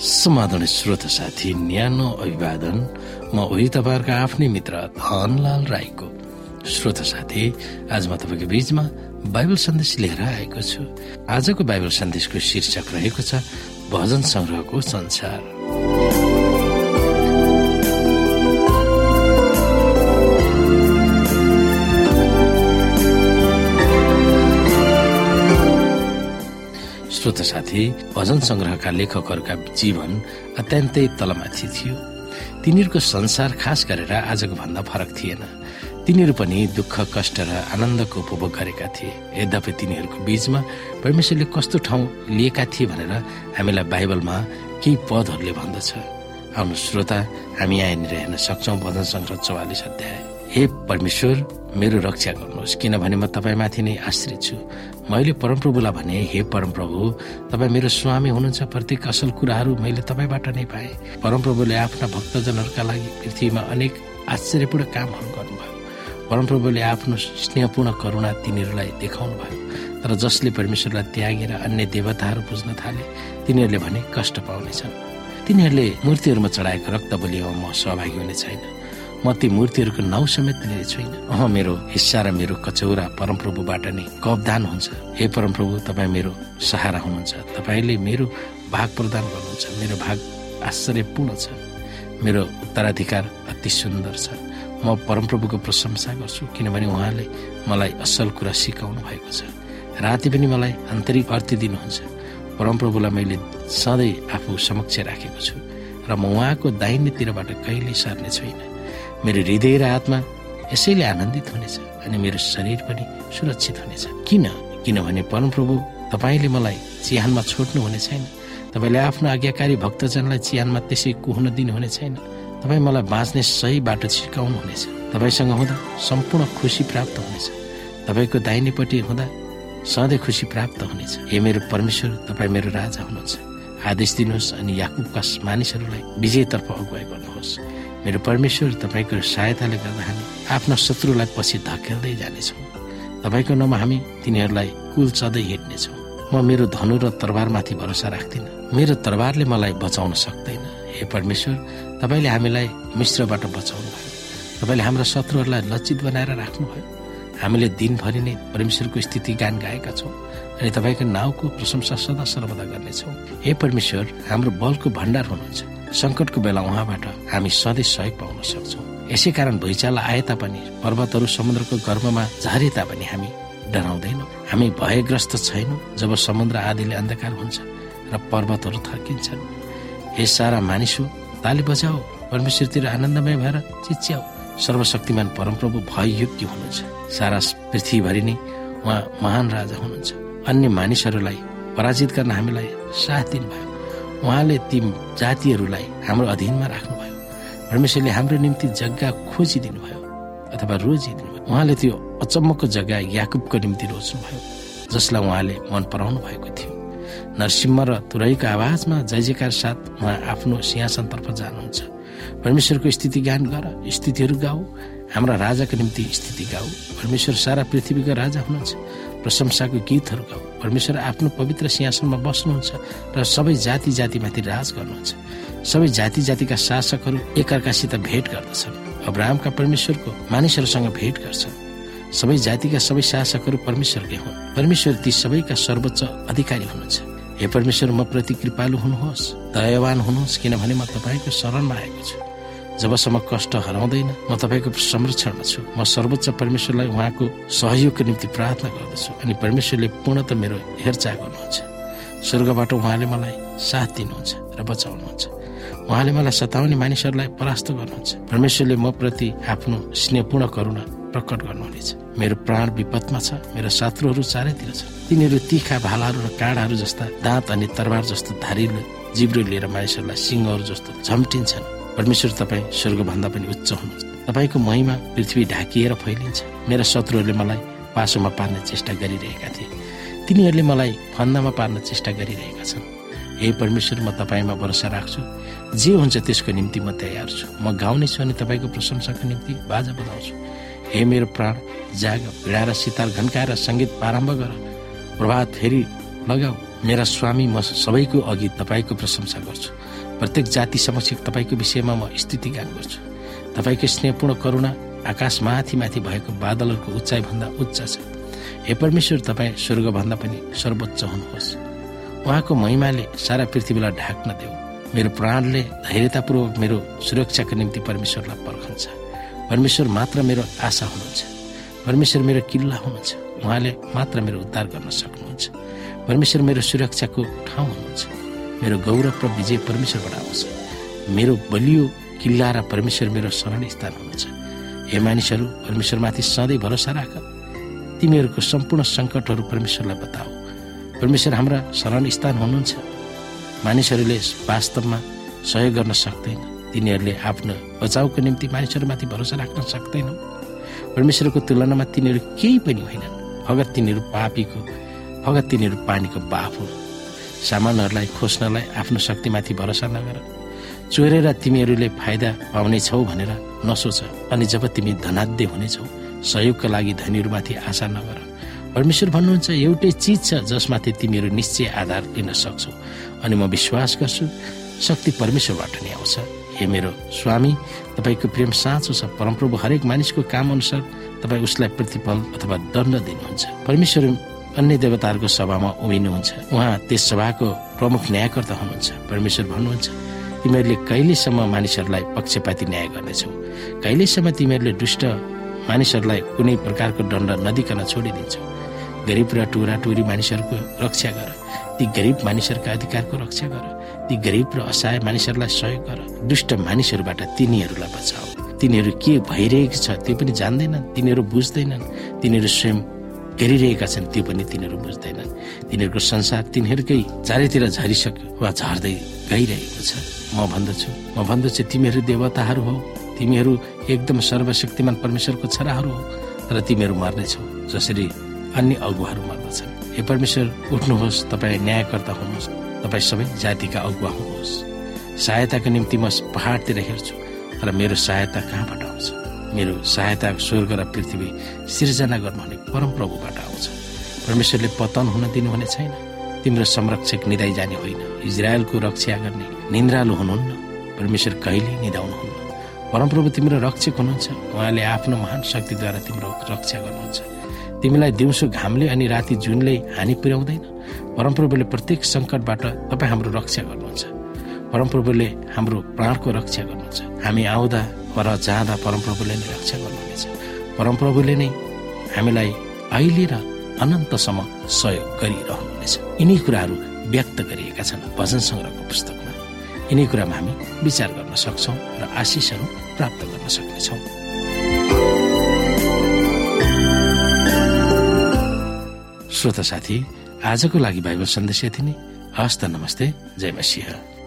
समाधान श्रोत साथी न्यानो अभिवादन। म उही तपाईँहरूको आफ्नै मित्र धनलाल राईको। श्रोत साथी आज म तपाईँको बीचमा बाइबल सन्देश लिएर आएको छु। आजको बाइबल सन्देशको शीर्षक रहेको छ भजन संग्रहको संसार। श्रोत साथी भजन संग्रहका लेखकहरूका जीवन अत्यन्तै तलमाथि थियो। तिनीहरूको संसार खास गरेर आजको भन्दा फरक थिएन। तिनीहरू पनि दुःख कष्ट र आनन्दको उपभोग गरेका थिए। यद्यपि तिनीहरूको बीचमा परमेश्वरले कस्तो ठाउँ लिएका थिए भनेर हामीलाई बाइबलमा केही पदहरूले भन्दछ। आउनु श्रोता हामी यहाँनिर हेर्न सक्छौ भजन सङ्ग्रह चौवालिस अध्याय। हे परमेश्वर मेरो रक्षा गर्नुहोस्। किनभने म तपाईँमाथि नै आश्रित छु। मैले परमप्रभुलाई भने हे परमप्रभु तपाईँ मेरो स्वामी हुनुहुन्छ। प्रत्येक असल कुराहरू मैले तपाईँबाट नै पाएँ। परमप्रभुले आफ्ना भक्तजनहरूका लागि पृथ्वीमा अनेक आश्चर्यपूर्ण कामहरू गर्नुभयो। परमप्रभुले आफ्नो स्नेहपूर्ण करुणा तिनीहरूलाई देखाउनु भयो तर जसले परमेश्वरलाई त्यागेर अन्य देवताहरू बुझ्न थाले तिनीहरूले भने कष्ट पाउनेछन्। तिनीहरूले मूर्तिहरूमा चढाएको रक्त म सहभागी हुने छैन। म ती मूर्तिहरूको नाउँ समेत लिने छुइनँ अह मेरो हिस्सा र मेरो कचौरा परमप्रभुबाट नै कवदान हुन्छ। हे परमप्रभु तपाईँ मेरो सहारा हुनुहुन्छ। तपाईँले मेरो भाग प्रदान गर्नुहुन्छ। मेरो भाग आश्चर्यपूर्ण छ। मेरो उत्तराधिकार अति सुन्दर छ। म परमप्रभुको प्रशंसा गर्छु किनभने उहाँले मलाई असल कुरा सिकाउनु भएको छ। राति पनि मलाई आन्तरिक अर्थी दिनुहुन्छ। परमप्रभुलाई मैले सधैँ आफू समक्ष राखेको छु। र म उहाँको दाहिनेतिरबाट कहिले सर्ने छुइनँ मेरो हृदय र आत्मा यसैले आनन्दित हुनेछ अनि मेरो शरीर पनि सुरक्षित हुनेछ। किन? किनभने परमप्रभु तपाईँले मलाई चिहानमा छोड्नु हुने छैन। तपाईँले आफ्नो आज्ञाकारी भक्तजनलाई चिहानमा त्यसै कुहुन दिनुहुने छैन। तपाईँ मलाई बाँच्ने सही बाटो सिकाउनु हुनेछ। तपाईँसँग हुँदा सम्पूर्ण खुसी प्राप्त हुनेछ। तपाईँको दाहिनेपट्टि हुँदा सधैँ खुसी प्राप्त हुनेछ। हे मेरो परमेश्वर तपाईँ मेरो राजा हुनुहुन्छ। आदेश दिनुहोस् अनि याकुबका मानिसहरूलाई विजयतर्फ अगुवाई गर्नुहोस्। मेरो परमेश्वर तपाईँको सहायताले गर्दा हामी आफ्ना शत्रुलाई पछि धकेल्दै जानेछौँ। तपाईँको नाममा हामी तिनीहरूलाई कुल चढ्दै हिँड्नेछौँ म मेरो धनु र तरबारमाथि भरोसा राख्दिनँ। मेरो तरबारले मलाई बचाउन सक्दैन। हे परमेश्वर तपाईँले हामीलाई मिश्रबाट बचाउनु भयो तपाईँले हाम्रा शत्रुहरूलाई लज्जित बनाएर राख्नुभयो। हामीले दिनभरि नै परमेश्वरको स्थिति गान गाएका छौँ अनि तपाईँको नाउँको प्रशंसा सदा सर्वदा गर्नेछौँ। हे परमेश्वर हाम्रो बलको भण्डार हुनुहुन्छ। सङ्कटको बेला उहाँबाट हामी सधैँ सहयोग पाउन सक्छौँ। यसै कारण भुइँचालो आए तापनि पर्वतहरू समुद्रको गर्भमा झरे तापनि हामी डराउँदैनौँ। हामी भयग्रस्त छैनौँ जब समुद्र आदिले अन्धकार हुन्छ र पर्वतहरू थर्किन्छन्। हे सारा मानिस हो ताली बजाऊ परमेश्वरतिर आनन्दमय भएर चिच्याऊ। सर्वशक्तिमान परमप्रभु भययोग्य हुनुहुन्छ। सारा पृथ्वीभरि नै उहाँ महान राजा हुनुहुन्छ। अन्य मानिसहरूलाई पराजित गर्न हामीलाई साथ दिनुभयो। उहाँले ती जातिहरूलाई हाम्रो अधीनमा राख्नुभयो। परमेश्वरले हाम्रो निम्ति जग्गा खोजिदिनु भयो अथवा रोजिदिनु भयो उहाँले त्यो अचम्मको जग्गा याकुबको निम्ति रोज्नुभयो जसलाई उहाँले मन पराउनु भएको थियो। नरसिंह र तुरैको आवाजमा जय जयकार साथ उहाँ आफ्नो सिंहासनतर्फ जानुहुन्छ। परमेश्वरको स्थिति गान गर स्थितिहरू गाऊ। हाम्रा राजाको निम्ति स्थिति गाऊ। परमेश्वर सारा पृथ्वीको राजा हुनुहुन्छ। प्रशंसाको गीतहरू गाऊ। परमेश्वर आफ्नो पवित्र सिंहासनमा बस्नुहुन्छ र सबै जाति जातिमाथि राज गर्नुहुन्छ। सबै जाति जातिका शासकहरू एकअर्कासित भेट गर्दछन्। अब्राहमका परमेश्वरको मानिसहरूसँग भेट गर्छन्। सबै जातिका सबै शासकहरू परमेश्वरकै हुन्। परमेश्वर ती सबैका सर्वोच्च अधिकारी हुनुहुन्छ। हे परमेश्वर म प्रति कृपालु हुनुहोस् दयावान हुनुहोस् किनभने म तपाईँको शरणमा आएको छु। जबसम्म कष्ट हराउँदैन म तपाईँको संरक्षणमा छु। म सर्वोच्च परमेश्वरलाई उहाँको सहयोगको निम्ति प्रार्थना गर्दछु अनि परमेश्वरले पूर्णत मेरो हेरचाह गर्नुहुन्छ। स्वर्गबाट उहाँले मलाई साथ दिनुहुन्छ र बचाउनुहुन्छ। उहाँले मलाई सताउने मानिसहरूलाई परास्त गर्नुहुन्छ। परमेश्वरले म प्रति आफ्नो स्नेहपूर्ण करुणा प्रकट गर्नुहुनेछ। मेरो प्राण विपदमा छ मेरो शत्रुहरू चारैतिर छ तिनीहरू तिखा भालाहरू र काँडाहरू जस्ता दाँत अनि तरबार जस्तो धारिलो जिब्रो लिएर मानिसहरूलाई सिंहहरू जस्तो झम्टिन्छन्। परमेश्वर तपाईँ स्वर्गभन्दा पनि उच्च हुनुहुन्छ। तपाईँको महिमा पृथ्वी ढाकिएर फैलिन्छ। मेरा शत्रुहरूले मलाई पासोमा पार्ने चेष्टा गरिरहेका थिए। तिनीहरूले मलाई फन्दामा पार्न चेष्टा गरिरहेका छन्। हे परमेश्वर म तपाईँमा भरोसा राख्छु। जे हुन्छ त्यसको निम्ति म तयार छु। म गाउने छु अनि तपाईँको प्रशंसाको निम्ति बाजा बजाउँछु। हे मेरो प्राण जाग भिडा र सितार घन्काएर सङ्गीत प्रारम्भ गर। प्रभात फेरि लगाऊ। मेरा स्वामी म सबैको अघि तपाईँको प्रशंसा गर्छु। प्रत्येक जाति समक्ष तपाईँको विषयमा म स्थिति गान गर्छु। तपाईँको स्नेहपूर्ण करुणा आकाश माथि माथि भएको बादलहरूको उचाइ भन्दा उच्च छ। हे परमेश्वर तपाईँ स्वर्गभन्दा पनि सर्वोच्च हुनुहोस्। उहाँको महिमाले सारा पृथ्वीलाई ढाक्न देऊ। मेरो प्राणले धैर्यतापूर्वक मेरो सुरक्षाको निम्ति परमेश्वरलाई पर्खन्छ। परमेश्वर मात्र मेरो आशा हुनुहुन्छ। परमेश्वर मेरो किल्ला हुनुहुन्छ। उहाँले मात्र मेरो उद्धार गर्न सक्नुहुन्छ। परमेश्वर मेरो सुरक्षाको ठाउँ हुनुहुन्छ। मेरो गौरव र विजय परमेश्वरबाट आउँछ मेरो बलियो किल्ला र परमेश्वर मेरो शरण स्थान हुनुहुन्छ। हे मानिसहरू परमेश्वरमाथि सधैँ भरोसा राख। तिमीहरूको सम्पूर्ण सङ्कटहरू परमेश्वरलाई बताऊ। परमेश्वर हाम्रा शरण स्थान हुनुहुन्छ। मानिसहरूले वास्तवमा सहयोग गर्न सक्दैन। तिनीहरूले आफ्नो बचाउको निम्ति मानिसहरूमाथि भरोसा राख्न सक्दैन परमेश्वरको तुलनामा तिनीहरू केही पनि होइनन्। अगर तिनीहरू पापीको अगर तिनीहरू पानीको बाफ हुन् सामानहरूलाई खोज्नलाई आफ्नो शक्तिमाथि भरोसा नगर। चोरेर तिमीहरूले फाइदा पाउनेछौ भनेर नसोच अनि जब तिमी धनाध्य हुनेछौ सहयोगका लागि धनीहरूमाथि आशा नगर। परमेश्वर भन्नुहुन्छ एउटै चिज छ जसमाथि तिमीहरू निश्चय आधार लिन सक्छौ। अनि म विश्वास गर्छु शक्ति परमेश्वरबाट नै आउँछ। हे मेरो स्वामी तपाईँको प्रेम साँचो छ। परमप्रभु हरेक मानिसको काम अनुसार तपाईँ उसलाई प्रतिफल अथवा दण्ड दिनुहुन्छ। परमेश्वर अन्य देवताहरूको सभामा उभिनुहुन्छ। उहाँ त्यस सभाको प्रमुख न्यायकर्ता हुनुहुन्छ। परमेश्वर भन्नुहुन्छ तिमीहरूले कहिलेसम्म मानिसहरूलाई पक्षपाती न्याय गर्नेछौ? कहिलेसम्म तिमीहरूले दुष्ट मानिसहरूलाई कुनै प्रकारको दण्ड नदिकन छोडिदिन्छौ? गरिब र टुरा टुरी मानिसहरूको रक्षा गर। ती गरिब मानिसहरूका अधिकारको रक्षा गर। ती गरिब र असहाय मानिसहरूलाई सहयोग गर। दुष्ट मानिसहरूबाट तिनीहरूलाई बचाऊ। तिनीहरू के भइरहेको छ त्यो पनि जान्दैनन्। तिनीहरू बुझ्दैनन्। तिनीहरू स्वयं गरिरहेका छन् त्यो पनि तिनीहरू बुझ्दैनन्। तिनीहरूको संसार तिनीहरूकै चारैतिर झरिसक्यो वा झर्दै गइरहेको छ। म भन्दछु म भन्दछु तिमीहरू देवताहरू हो। तिमीहरू एकदम सर्वशक्तिमान परमेश्वरको छोराहरू हो तर तिमीहरू मर्नेछौ जसरी अन्य अगुवाहरू मर्दछन्। हे परमेश्वर उठ्नुहोस् तपाईँ न्यायकर्ता हुनुहोस् तपाईँ सबै जातिका अगुवा हुनुहोस्। सहायताको निम्ति म पहाडतिर हेर्छु तर मेरो सहायता कहाँबाट आउँछ? मेरो सहायता स्वर्ग र पृथ्वी सिर्जना गर्नुहुने परमप्रभुबाट आउँछ। परमेश्वरले पतन हुन दिनुहुने छैन। तिम्रो संरक्षक निधाइ जाने होइन। इजरायलको रक्षा गर्ने निन्द्रालु हुनुहुन्न। परमेश्वर कहिले निधाउनुहुन्न। परमप्रभु तिम्रो रक्षक हुनुहुन्छ। उहाँले आफ्नो महान शक्तिद्वारा तिम्रो रक्षा गर्नुहुन्छ। तिमीलाई दिउँसो घामले अनि राति जुनले हानि पुर्याउँदैन। परमप्रभुले प्रत्येक सङ्कटबाट तपाईँ हाम्रो रक्षा गर्नुहुन्छ। परमप्रभुले हाम्रो प्राणको रक्षा गर्नुहुन्छ। हामी आउँदा र जाँदा परमप्रभुले नै रक्षा गर्नुहुनेछ। परमप्रभुले नै हामीलाई अहिले र अनन्तसम्म सहयोग गरिरहनुहुनेछ। यिनी कुराहरू व्यक्त गरिएका छन् भजन सङ्ग्रहको पुस्तकमा। यिनै कुरामा हामी विचार गर्न सक्छौँ र आशिषहरू प्राप्त गर्न सक्नेछौँ। श्रोता साथी आजको लागि बाइबल सन्देश यति नै। हस्त नमस्ते जय मसिंह।